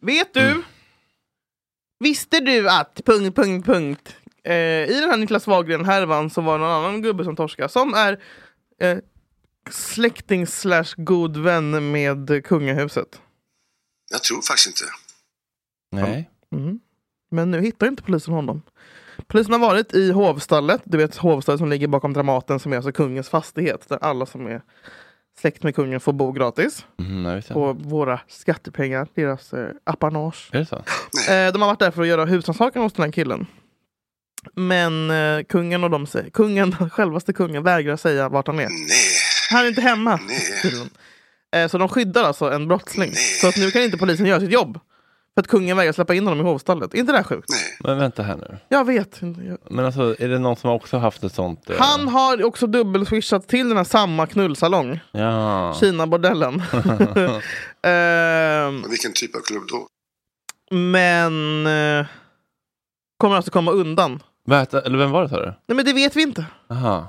Vet du? Visste du att... Punkt, punkt, punkt. Eh, I den här Niklas Wahlgren-härvan så var det någon annan gubbe som torskade som är eh, släkting slash god vän med kungahuset. Jag tror faktiskt inte. Nej. Mm. Men nu hittar inte polisen honom. Polisen har varit i hovstallet, du vet hovstallet som ligger bakom Dramaten som är alltså kungens fastighet där alla som är släkt med kungen får bo gratis. Mm, jag vet inte. På våra skattepengar, deras eh, apanage. Är det så? Eh, de har varit där för att göra husrannsakan hos den här killen. Men eh, kungen och de säger, kungen, självaste kungen vägrar säga vart han är. Nej. Han är inte hemma. Nej. Eh, så de skyddar alltså en brottsling. Så att nu kan inte polisen göra sitt jobb. För att kungen vägrar släppa in honom i hovstallet. Är inte det här sjukt? Nej. Men vänta här nu. Jag vet. Jag- Men alltså, är det någon som också haft ett sånt? eh, Han har också dubbelswishat till den här samma knullsalong. Ja. Kina-bordellen. Men vilken typ av klubb då? men eh, kommer alltså komma undan. Vet, eller vem var det sa du? Nej men det vet vi inte. Jaha.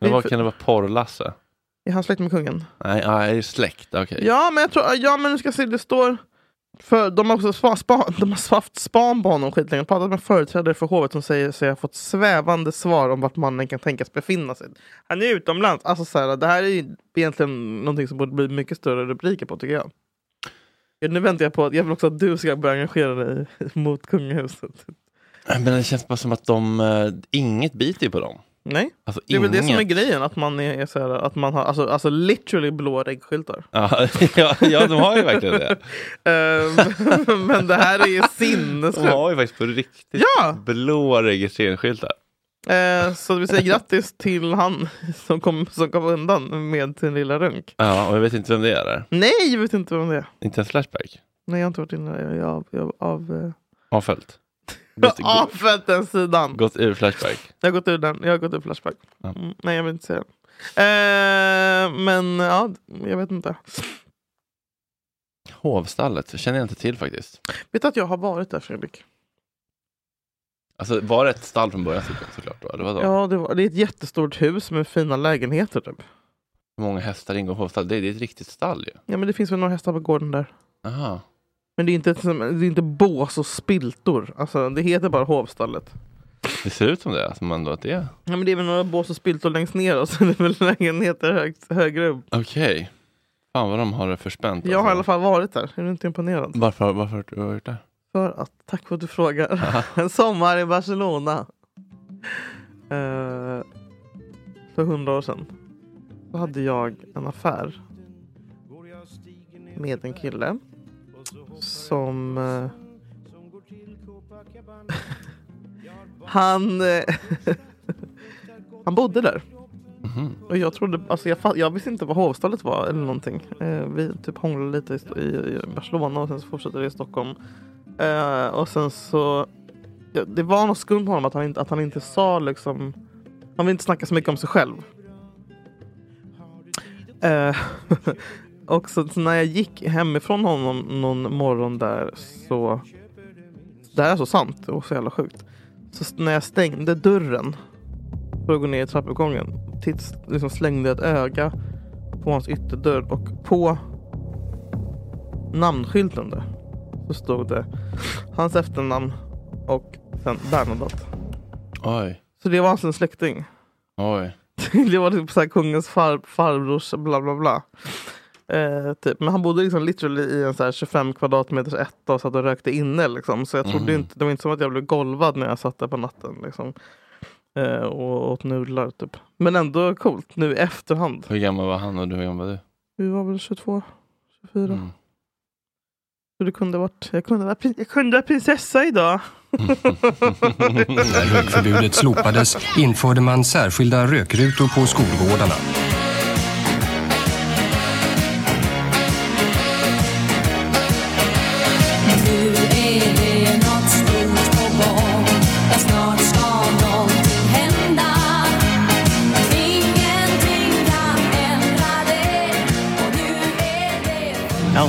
Vi Men vad kan det vara? Porr-Lasse? Är han släkt med kungen? Nej, det släkt? Okej. Ja men jag tror, ja men nu ska jag se, det står för de har också spa, spa, de har haft span på honom skitlänge. Pratat med företrädare för hovet som säger sig ha fått svävande svar om vart mannen kan tänkas befinna sig. Han är utomlands. Alltså så här, det här är ju egentligen någonting som borde bli mycket större rubriker på tycker jag. Ja, nu väntar jag på att jag vill också att du ska börja engagera dig mot kungahuset. Men det känns bara som att de, eh, inget biter ju på dem. Nej, Alltså, det är väl det som är inget. grejen. Att man är, så här, att man har alltså, alltså literally blå reggskyltar. Ja, ja, de har ju verkligen det. Ehm, men det här är ju De sinnessjukt. har ju faktiskt på riktigt Ja! blå registreringsskyltar. Eh, så vi säger grattis till han som kom, som kom undan med sin lilla runk. Ja, och jag vet inte vem det är där. Nej, jag vet inte vem det är. Inte en Flashback. Nej, jag har inte varit inne jag, jag, jag, av... Eh, Avföljt. Gått, avföljt den sidan. gått ur Flashback. Jag har gått ur den. Jag har gått ur Flashback. Ja. Mm, nej, jag vill inte säga det. Eh, men ja, jag vet inte. Hovstallet känner jag inte till faktiskt. Vet du att jag har varit där Fredrik? Alltså var det ett stall från början så- såklart? Då? Eller vadå? Ja, det, var, det är ett jättestort hus med fina lägenheter typ. Hur många hästar ingår i hovstall? Det, det är ett riktigt stall ju. Ja, men det finns väl några hästar på gården där. Aha. Men det är inte, det är inte bås och spiltor. Alltså, det heter bara hovstallet. Det ser ut som det, som ändå att det är. Ja, men det är väl några bås och spiltor längst ner och så är det väl lägenheter högt, högre upp. Okej. Fan vad de har det förspänt. Jag har i alla alltså. fall varit där. Är du inte imponerad? Varför, varför har du varit där? För att, tack för att du frågar. En sommar i Barcelona. Eh, för hundra år sedan. Då hade jag en affär. Med en kille. Som... eh, han... eh, han bodde där. Mhm. Och jag trodde, alltså jag, jag visste inte vad hovstallet var eller någonting. Eh, vi typ hånglade lite i, i, Barcelona och sen så fortsatte det i Stockholm. Eh, och sen så, ja, det var något skumt med honom att han inte, att han inte sa liksom, han vill inte snacka så mycket om sig själv. Eh, och så, så när jag gick hemifrån honom någon morgon där så, det här är så sant, det var så jävla sjukt. Så när jag stängde dörren för att gå ner i trappuppgången titt, liksom slängde jag ett öga på hans ytterdörr och på namnskylten där så stod det hans efternamn och sen Bernadotte. Oj. Så det var alltså en släkting. Oj. det var typ så här kungens far, farbrors bla bla bla. Eh, typ. Men han bodde liksom literally i en så här 25 kvadratmeters etta och satt och rökte inne. Liksom. Så jag trodde Mhm. inte, det var inte som att jag blev golvad när jag satt där på natten. Liksom. Eh, och åt nudlar typ. Men ändå coolt nu i efterhand. Hur gammal var han och du, hur gammal var du? Vi var väl 22, 24. Mm. Så det kunde varit, jag kunde vara, jag kunde vara prinsessa idag. När rökförbudet slopades införde man särskilda rökrutor på skolgårdarna.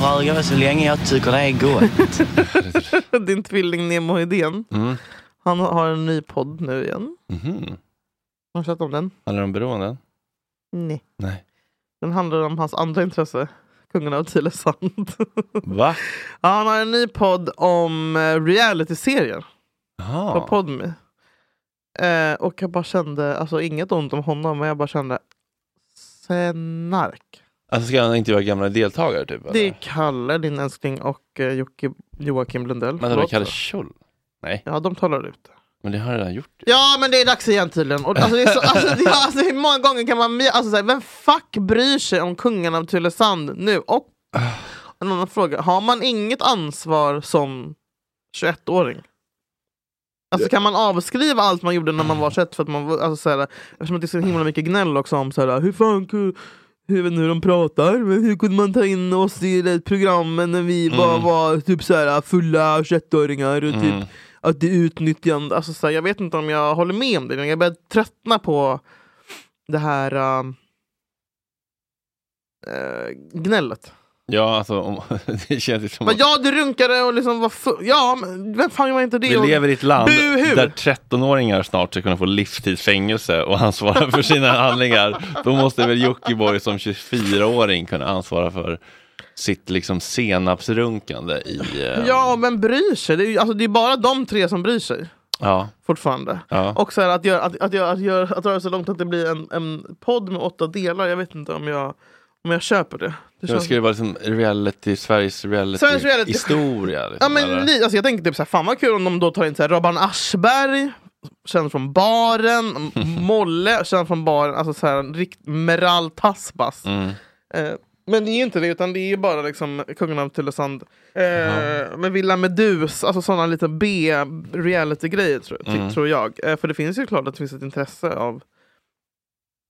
Jag röker så länge jag tycker det är gott. Din tvilling Nemo Hedén. Mm. Han har en ny podd nu igen. Mhm. Har du sett om den? Handlar det om beroenden? Nej. Nej. Den handlar om hans andra intresse. Kungen av Tylösand. Va? ja, han har en ny podd om eh, reality-serier. På. Podme. Eh, och jag bara kände, alltså inget ont om honom, men jag bara kände snark. Alltså ska han intervjua gamla deltagare typ? Det är eller? Kalle, din älskling, och eh, Jocke, Joakim Lundell. Men det var Förlåt. Kalle Scholl? Nej, Ja, de talar ut. men det har jag redan gjort. Ja, men det är dags igen tydligen. Och, alltså, det är så, alltså, det, alltså, hur många gånger kan man... Alltså, så här, vem fuck bryr sig om kungen av Tylösand nu? Och en annan fråga. Har man inget ansvar som 21-åring? Alltså kan man avskriva allt man gjorde när man var 21 för att man var, alltså, så här, eftersom det är så himla mycket gnäll också om så här, hur fan ku- jag vet inte hur de pratar, men hur kunde man ta in oss i det programmet när vi bara Mm. var typ så här, fulla 21-åringar och typ Mm. att det är utnyttjande. Alltså, så här, jag vet inte om jag håller med om det. Jag börjar tröttna på det här um, eh, gnället. Ja, alltså om, det känns ju som Men att ja, du runkade och liksom var full. Ja, men vem fan var inte det? vi Och- lever i ett land Buhu! där 13-åringar snart ska kunna få livstidsfängelse och ansvara för sina handlingar. Då måste väl Jockiboi som 24-åring kunna ansvara för sitt liksom senapsrunkande i... eh, Ja, men bryr sig. Det är, alltså, det är bara de tre som bryr sig ja, fortfarande. ja. Och så här, att, göra, att, att, göra, att, göra, att det så långt att det blir en, en podd med åtta delar. Jag vet inte om jag, om jag köper det. det känns- ska det vara liksom reality, Sveriges reality, Sveriges reality. historia. Ja, Liksom, men, li, alltså, jag tänker typ såhär, fan vad kul om de då tar in Robban Aschberg, känd från baren, Molle, känd från baren, alltså såhär, rikt, Meral Tasbas. Mm. Eh, men det är ju inte det, utan det är ju bara liksom kungen av Tylösand. Eh, Med Villa Medus, alltså sådana lite B-reality-grejer tror, Mm. tror jag. Eh, för det finns ju klart att det finns ett intresse av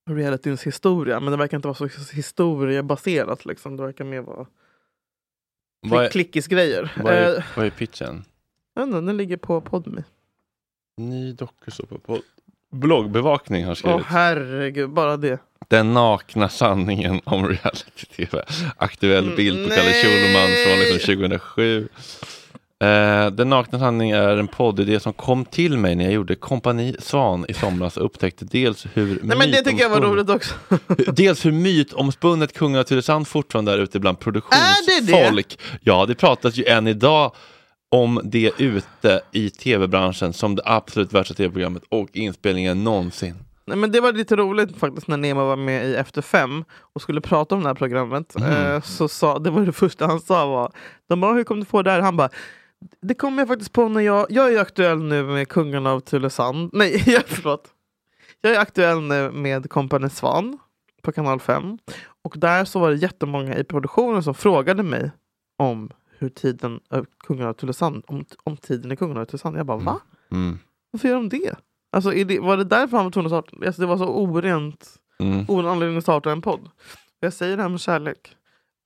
realityns historia, men det verkar inte vara så historiebaserat. Liksom. Det verkar mer vara är, klickis-grejer. vad, Eh, är, vad är pitchen? inte, den ligger på Podme. Ny dokusåpa på bloggbevakning har Åh skrivit. herregud, bara det. Den nakna sanningen om reality-tv. Aktuell Mm, bild på Kalle nej. Schulman från liksom 2007. Eh, den nakna sanningen är en poddidé som kom till mig när jag gjorde Kompani Svan i somras och upptäckte dels hur Nej men det tycker jag var roligt också. Dels hur mytomspunnet kungen av Tylösand fortfarande är ute bland Är det det? produktionsfolk. Ja, det pratas ju än idag om det ute i tv-branschen som det absolut värsta tv-programmet och inspelningen någonsin. Nej, men det var lite roligt faktiskt när Nemo var med i Efter fem och skulle prata om det här programmet. Mm. Eh, så sa, det var det första han sa var, de bara hur kom du få det här? Han bara, det kom jag faktiskt på när jag, jag är aktuell nu med Kungen av Tylösand. Nej, jag, förlåt. Jag är aktuell nu med Kompani Svan på kanal 5. Och där så var det jättemånga i produktionen som frågade mig om hur tiden av Kungen av Tylösand, om, om tiden i Kungen av Tylösand. Jag bara, va? Mm. Varför gör de det? Alltså, det var det därför han var tvungen att starta? Alltså, det var så orent, Mm. oren anledning att starta en podd. Jag säger det här med kärlek.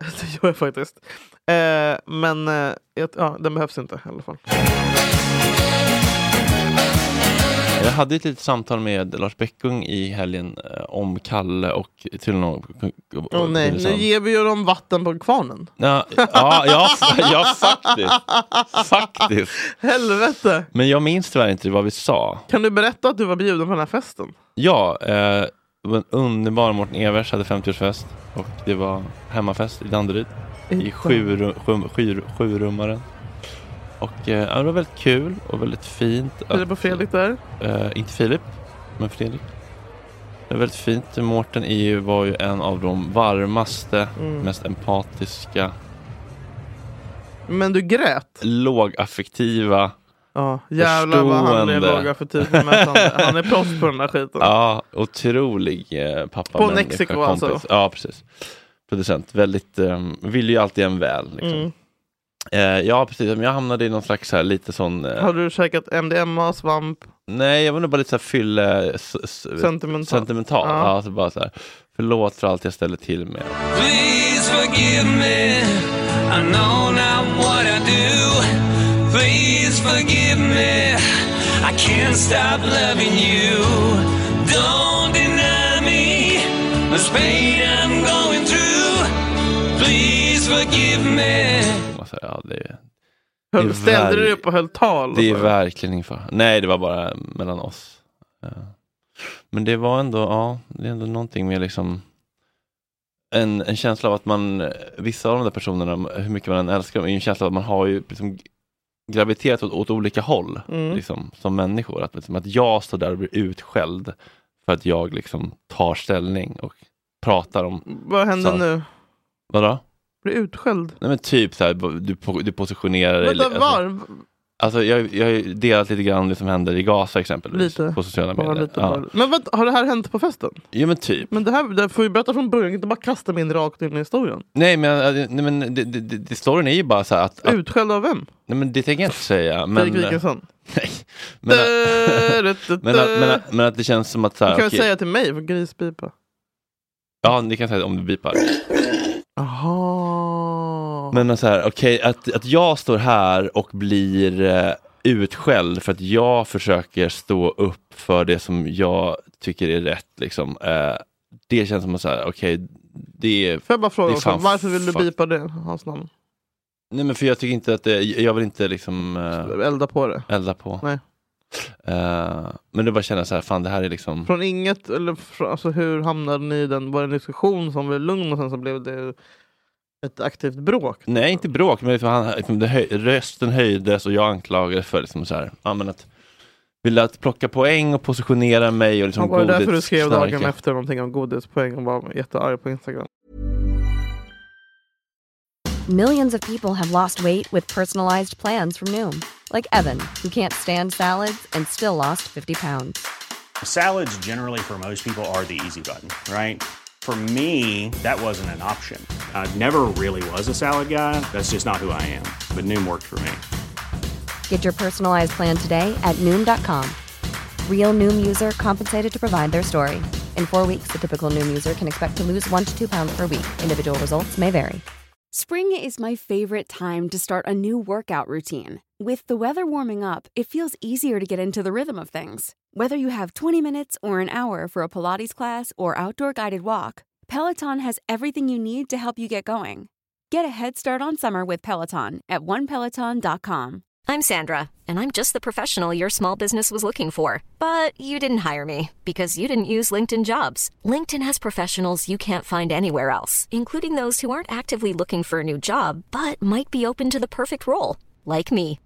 Det gör jag faktiskt. Eh, men eh, ja, den behövs inte i alla fall. Jag hade ett litet samtal med Lars Bäckung i helgen eh, om Kalle och tydligen om Åh nej, nu ger vi ju dem vatten på kvarnen. Ja, ja, ja, ja, faktiskt. Faktiskt. Helvete! Men jag minns tyvärr inte vad vi sa. Kan du berätta att du var bjuden på den här festen? Ja, eh, det var en underbar Mårten Evers hade 50-årsfest och det var hemmafest i Danderyd i sju, ru- sju, sju, sjurummaren. Och eh, det var väldigt kul och väldigt fint. På att- Fredrik där? Eh, inte Filip, men Fredrik. Det är väldigt fint. Mårten ju, var ju en av de varmaste, Mm. mest empatiska, Men du grät? lågaffektiva. Ja, jävlar vad han låga för bemötande. Han är proffs på den där skiten. Ja, otrolig eh, pappa. På Mexiko alltså? Ja, precis. Producent. Väldigt, eh, vill ju alltid en väl. Liksom. Mm. Eh, ja, precis. Men Jag hamnade i någon slags här, lite sån... Eh, Har du käkat MDMA, svamp, Nej, jag var nog bara lite så här fylle... s- s- sentimental? Sentimental. Ja. Ja. alltså bara så här, förlåt för allt jag ställer till med. Please forgive me. I know not what I do. Please forgive me. I can't stop loving you. Don't deny me this pain I'm going through. Please forgive me. Och så här, ja, det, är- Höll, det är ställde du dig upp och höll tal? det är verkligen inför. Nej, det var bara mellan oss. Ja. Men det var ändå, ja, det är ändå någonting med liksom en, en känsla av att man, vissa av de där personerna, hur mycket man än älskar dem, är en känsla av att man har ju liksom graviterat åt, åt olika håll Mm. liksom, som människor. Att, liksom, att jag står där och blir utskälld för att jag liksom tar ställning och pratar om, Vad händer nu? vadå? Blir utskälld? Nej men typ så här, du, du positionerar dig. Vänta, alltså, var? Alltså jag, jag har ju delat lite grann det som händer i Gaza exempelvis. Lite. På sociala medier. lite, ja. Men vad, har det här hänt på festen? Jo men typ. Men det här det får ju berätta från början, inte bara kasta mig in rakt in i historien. Nej men, äh, nej, men det, det, det, storyn är ju bara så här att, att Utskälld av vem? nej men det tänker jag inte säga. Men, Fredrik Wikingsson? nej, men, att- Du, du, du, men, att, men, du. att, men att det känns som att så Du här, kan okej, väl säga till mig för grispipa? Ja, ni kan säga det om du bipar. Jaha. Men så här, okej, att, att jag står här och blir eh, utskälld för att jag försöker stå upp för det som jag tycker är rätt. Liksom. Eh, det känns som att okej, det är... Får jag bara fråga också, varför vill du bipa det, hans namn? Nej men för jag tycker inte att det, jag vill inte liksom eh, Elda på det? elda på. Nej. Eh, men det bara känna så här, fan det här är liksom... Från inget, eller alltså hur hamnade ni i den? Var det en diskussion som var lugn och sen så blev det ett aktivt bråk? Nej, inte bråk, men liksom, han, liksom, det höj, rösten höjdes och jag anklagades för liksom, så här, ja, men att ville att plocka poäng och positionera mig och liksom Ja, var det därför du godis- skrev dagen snarka. efter någonting om godispoäng och var jättearg på Instagram? Millions of people have lost weight with personalized plans from Noom, like Evan, who can't stand salads and still lost 50 pounds. Salads, generally, for most people, are the easy button, right? For me, that wasn't an option. I never really was a salad guy. That's just not who I am. But Noom worked for me. Get your personalized plan today at Noom.com. Real Noom user compensated to provide their story. In four weeks, the typical Noom user can expect to lose one to two pounds per week. Individual results may vary. Spring is my favorite time to start a new workout routine. With the weather warming up, it feels easier to get into the rhythm of things. Whether you have 20 minutes or an hour for a Pilates class or outdoor guided walk, Peloton has everything you need to help you get going. Get a head start on summer with Peloton at onepeloton.com. I'm Sandra, and I'm just the professional your small business was looking for. But you didn't hire me because you didn't use LinkedIn jobs. LinkedIn has professionals you can't find anywhere else, including those who aren't actively looking for a new job but might be open to the perfect role, like me.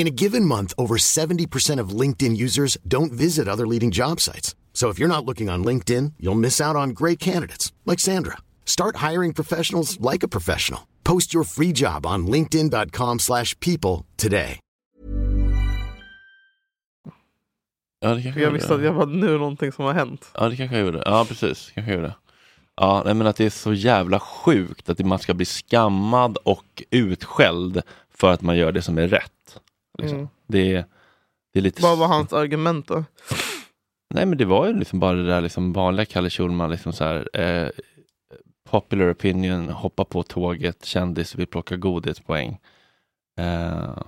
In a given month, over 70% of LinkedIn users don't visit other leading job sites. So if you're not looking on LinkedIn, you'll miss out on great candidates like Sandra. Start hiring professionals like a professional. Post your free job on linkedin.com/people slash people today. Ja, det kanske Jag visste att jag var nu någonting som har hänt. Ja, det kanske jag gjorde. Ja, precis. Kanske jag gjorde. Ja, nej, men att det är så jävla sjukt att man ska bli skammad och utskälld för att man gör det som är rätt. Liksom. Mm. Det, är, det är lite... Vad var hans argument då? Nej men det var ju liksom bara det där liksom vanliga Kalle Schulman, liksom så här, eh, popular opinion, hoppa på tåget, kändis vill plocka godispoäng. Eh,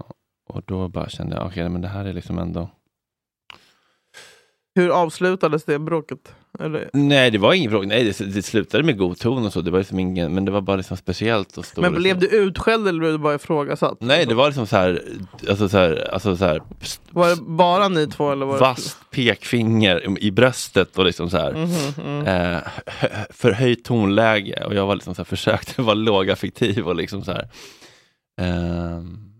och då bara kände jag, okej men det här är liksom ändå Hur avslutades det bråket? Eller? Nej det var ingen fråga, nej det, det slutade med god ton och så, det var liksom ingen, men det var bara liksom speciellt och Men liksom. blev du utskälld eller blev du bara ifrågasatt? Nej det var liksom så här, alltså så här, alltså så här Var det bara ni två eller var det vasst pekfinger i bröstet och liksom så här Mhm, mm. eh, hö- förhöjt tonläge och jag var liksom så här, försökte vara lågaffektiv och liksom så här. Men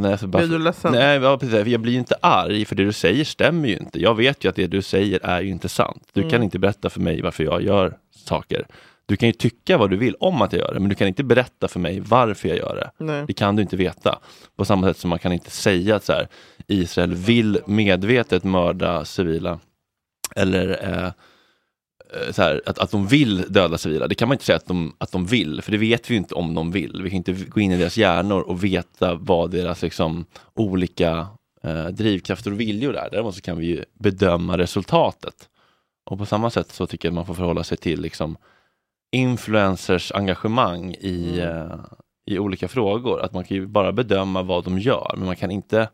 nej, så bara, Blir du ledsen? Nej, ja, precis. Jag blir ju inte arg för det du säger stämmer ju inte. Jag vet ju att det du säger är ju inte sant. Du Mm. kan inte berätta för mig varför jag gör saker. Du kan ju tycka vad du vill om att jag gör det, men du kan inte berätta för mig varför jag gör det. Nej. Det kan du inte veta. På samma sätt som man kan inte säga att så här, Israel vill medvetet mörda civila. Eller eh, här, att, att de vill döda civila. Det kan man inte säga att de, att de vill, för det vet vi ju inte om de vill. Vi kan inte gå in i deras hjärnor och veta vad deras liksom, olika eh, drivkrafter och viljor är. Däremot så kan vi ju bedöma resultatet. Och på samma sätt så tycker jag att man får förhålla sig till liksom, influencers engagemang i, eh, i olika frågor. Att man kan ju bara bedöma vad de gör, men man kan inte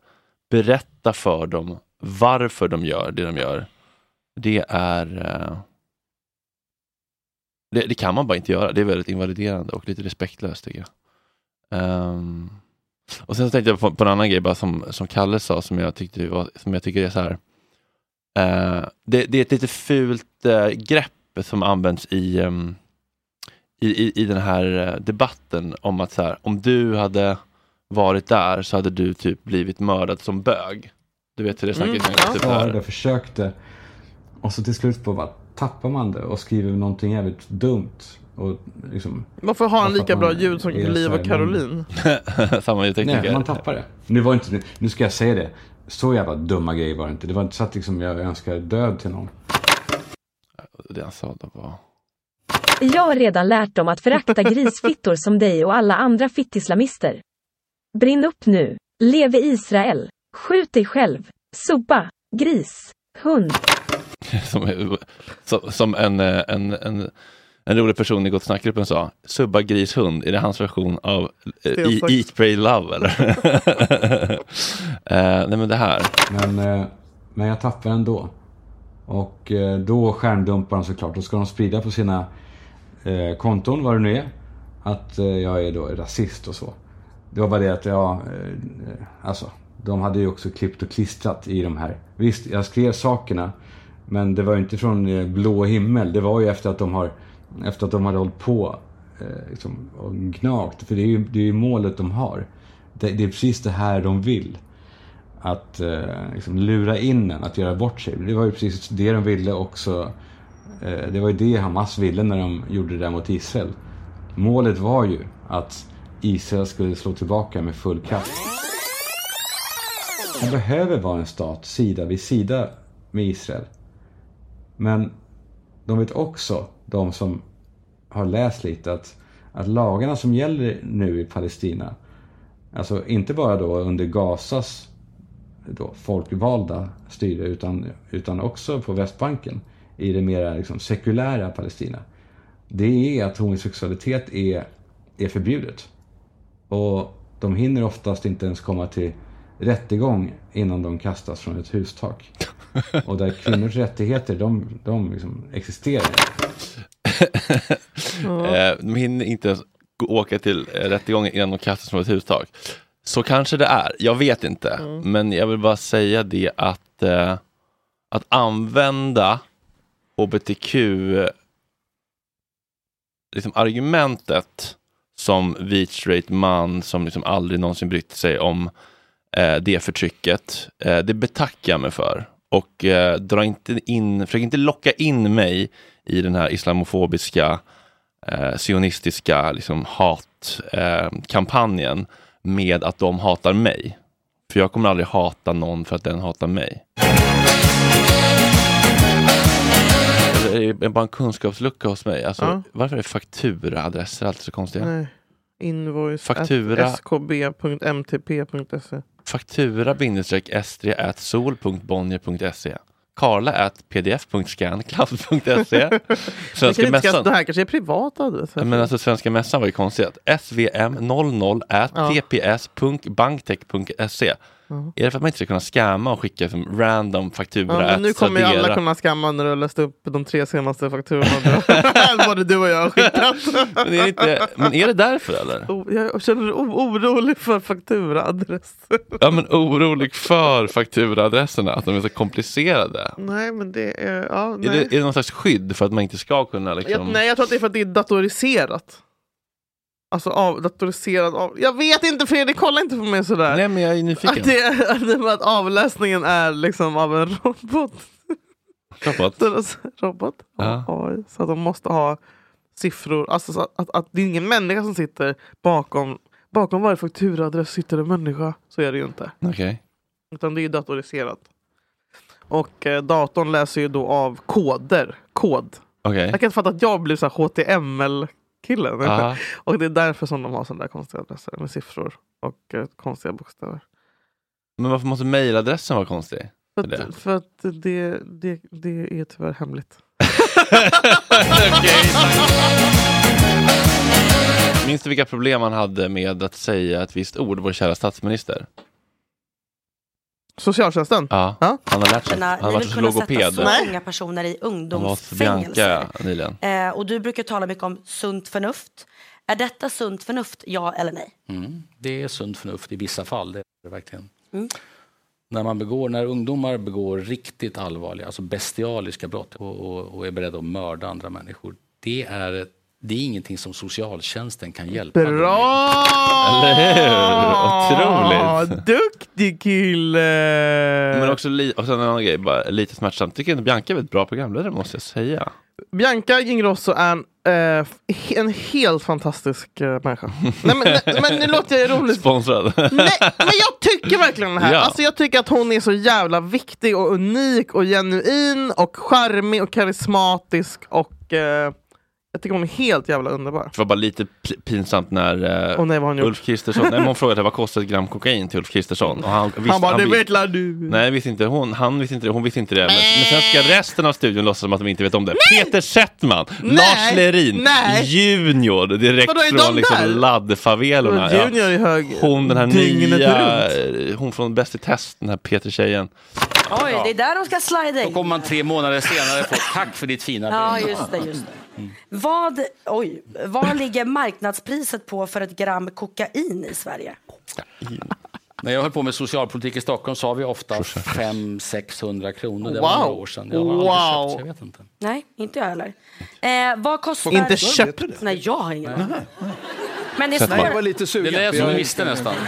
berätta för dem varför de gör det de gör. Det är eh, det, det kan man bara inte göra. Det är väldigt invaliderande och lite respektlöst tycker jag. Ehm, och sen så tänkte jag på, på en annan grej bara som, som Kalle sa som jag, tyckte var, som jag tycker är så här. eh, det, det är ett lite fult eh, grepp som används i, ehm, i, i, i den här eh, debatten om att så här, om du hade varit där så hade du typ blivit mördad som bög. Du vet hur det snacket Mm, typ ja, här. jag försökte. Och så till slut på bara tappar man det och skriver någonting jävligt dumt. Och liksom, Varför har han lika bra ljud som Liv och Caroline? Samma ljudtekniker. Nej, man tappar det. Nu var inte, nu ska jag säga det. Så jävla dumma grejer var det inte. Det var inte så att liksom jag önskar död till någon. Det han sa då var... Jag har redan lärt dem att förakta grisfittor som dig och alla andra fittislamister. Brinn upp nu. Leve Israel. Skjut dig själv. Subba. Gris. Hund. som, som, en, eh, en, en, en rolig person i Gott Snack-gruppen sa, subba grishund, är det hans version av eh, Stensax. Eat, Pray, Love eller? eh, nej men det här. Men, eh, men jag tappar ändå. Och eh, då skärmdumpar de såklart. Då ska de sprida på sina eh, konton, vad det nu är, att eh, jag är då rasist och så. Det var bara det att jag, eh, alltså, de hade ju också klippt och klistrat i de här. Visst, jag skrev sakerna, men det var ju inte från eh, blå himmel. Det var ju efter att de har, efter att de hade hållit på eh, liksom, och gnagt. För det är ju, det är ju målet de har. Det, det är precis det här de vill att eh, liksom lura in en, att göra bort sig. Det var ju precis det de ville också. Eh, det var ju det Hamas ville när de gjorde det där mot Israel. Målet var ju att Israel skulle slå tillbaka med full kraft. Man behöver vara en stat sida vid sida med Israel. Men de vet också, de som har läst lite, att, att lagarna som gäller nu i Palestina, alltså inte bara då under Gazas då folkvalda styre utan, utan också på Västbanken i det mer liksom sekulära Palestina. Det är att homosexualitet är, är förbjudet. Och de hinner oftast inte ens komma till rättegång innan de kastas från ett hustak. Och där kvinnors rättigheter, de, de liksom existerar. Eh, de hinner inte ens gå- åka till eh, rättegången innan de kastas från ett hustak. Så kanske det är, jag vet inte. Mm. Men jag vill bara säga det att, eh, att använda hbtq liksom argumentet som vit straight man som liksom aldrig någonsin brytt sig om eh, det förtrycket. Eh, det betackar jag mig för. Och eh, dra inte in, försök inte locka in mig i den här islamofobiska eh, sionistiska liksom, hatkampanjen eh, kampanjen med att de hatar mig. För jag kommer aldrig hata någon för att den hatar mig. Det är bara en kunskapslucka hos mig. Alltså, Ja. Varför är fakturaadresser alltid så konstiga? Nej. Invoice Faktura. at skb.mtp.se Faktura s3 at sol.bonnier.se Karla at pdf.scancloud.se Svenska mässan. det här kanske är privata adresser. Men alltså Svenska mässan var ju konstigt. svm00 at tps.banktech.se Ja. Är det för att man inte ska kunna scamma och skicka som random faktura? Ja, men nu kommer ju alla kunna skamma när du har läst upp de tre senaste fakturorna. Både du och jag har skickat. men, är det inte, men är det därför eller? O- Jag känner dig o- orolig för fakturaadress. Ja men orolig för fakturaadresserna, att de är så komplicerade. nej, men det är... Ja, nej. Är det, är det någon slags skydd för att man inte ska kunna liksom... jag, nej, jag tror att det är för att det är datoriserat. Alltså av, datoriserad av... Jag vet inte Fredrik, kolla inte på mig sådär. Nej men jag är nyfiken. Att, det, är- att, det, att avläsningen är liksom av en robot. Robot. Robot? Ja. AI. Så att de måste ha siffror. Alltså så att, att, att det är ingen människa som sitter bakom. Bakom varje fakturaadress sitter en människa. Så är det ju inte. Okej. Utan det är ju datoriserat. Och eh, datorn läser ju då av koder. Kod. Okej. Jag kan inte fatta att jag blir så här HTML-killen. Aha. Och det är därför som de har sådana där konstiga adresser med siffror och eh, konstiga bokstäver. Men varför måste mejladressen vara konstig? För För det? att, för att det, det, det är tyvärr hemligt. Minns du vilka problem han hade med att säga ett visst ord, vår kära statsminister? Socialtjänsten? Ja, han har lärt sig. Ni Han har varit kunna sätta logoped. så unga personer i ungdomsfängelse. Eh, och du brukar tala mycket om sunt förnuft. Är detta sunt förnuft, ja eller nej? Mm. Det är sunt förnuft i vissa fall, det är det verkligen. Mm. När, man begår, när ungdomar begår riktigt allvarliga, alltså bestialiska brott och, och, och är beredda att mörda andra människor, det är, det är ingenting som socialtjänsten kan hjälpa dem med. Bra! Eller hur? Otroligt. Duktig kille! Men också li- och sen en annan grej, bara lite smärtsamt. Tycker inte Bianca är väldigt bra programledare måste jag säga. Bianca Ingrosso är en, eh, en helt fantastisk eh, människa. nej, men, nej, men nu låter jag ironiskt. Sponsrad. Nej, men jag tycker verkligen det här. Ja. Alltså, jag tycker att hon är så jävla viktig och unik och genuin och charmig och karismatisk och eh, jag tycker hon är helt jävla underbar. Det var bara lite pinsamt när eh, Och nej? Ulf Kristersson, nej, hon frågade vad kostar ett gram kokain till Ulf Kristersson? Och han, visst, han bara, det vis- vet la du. Nej, visste inte hon. Han visste inte det. Hon visste inte det. Men, men sen ska resten av studion låtsas som att de inte vet om det. Peter Settman, Lars Lerin, Nej. Junior, direkt Vadå, är från liksom laddfavelorna. Junior är hög. Hon den här nya, hon från Bäst i test, den här Peter-tjejen. Oj, det är där de ska slida Då in. kommer man tre månader senare på tack för ditt fina Ja, ben. just det. Just det. Vad, oj, vad ligger marknadspriset på för ett gram kokain i Sverige? När jag höll på med socialpolitik i Stockholm sa vi ofta 500-600 kronor. Det Wow. var några år sedan. Jag har aldrig Wow. köpt, så jag vet inte. Nej, inte jag heller. Eh, vad kostar... Inte köpt. Nej, jag har ingen aning. Men det var lite sugen. Det lät som du visste nästan.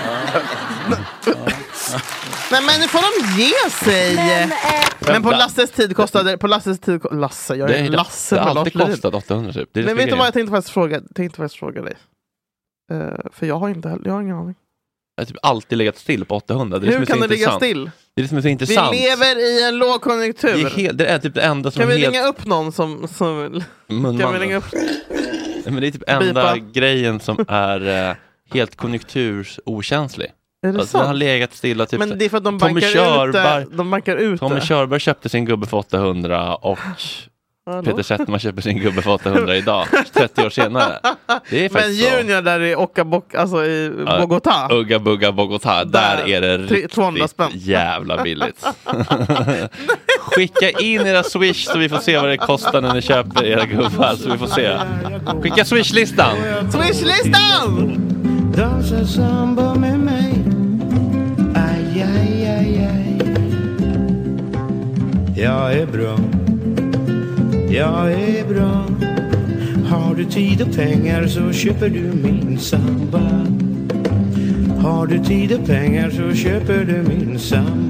Nej men nu får de ge sig! Men, Men, eh, på Lasses tid kostade, på Lasses tid, Lasse, jag Det, är är, Lasse det har alltid kostat 800 typ. Det är det Men som vet du vad jag tänkte faktiskt fråga, tänkte faktiskt fråga dig? Eh, för jag har inte heller, jag har ingen aning. Jag har typ alltid legat still på 800. Det är det som Hur är så kan det ligga intressant. still? Det är det som är så intressant. Vi lever i en lågkonjunktur. Det är, helt, det är typ det enda som kan vi är helt... ringa upp någon som... som kan Munmannen. vi ringa upp... Nej, Men det är typ enda Bipa. grejen som är eh, helt konjunktursokänslig. Är det Alltså, den har legat stilla. Typ, Men det är för att de Tommy bankar Körberg, ut det. De bankar ut Tommy det. Körberg köpte sin gubbe för 800 och Hallå? Peter Settman köper sin gubbe för 800 idag, 30 år senare. Det är Men faktiskt så. Junior där i Ocaboc, alltså i Bogotá. Ugga Bugga Bogotá, där, Där. är det Tre- 200 riktigt spänn. jävla billigt. Skicka in era swish så vi får se vad det kostar när ni köper era gubbar. Så vi får se. Skicka swishlistan! Swishlistan! Aj, aj, aj, aj Jag är bra. Jag är bra. Har du tid och pengar så köper du min samba. Har du tid och pengar så köper du min samba.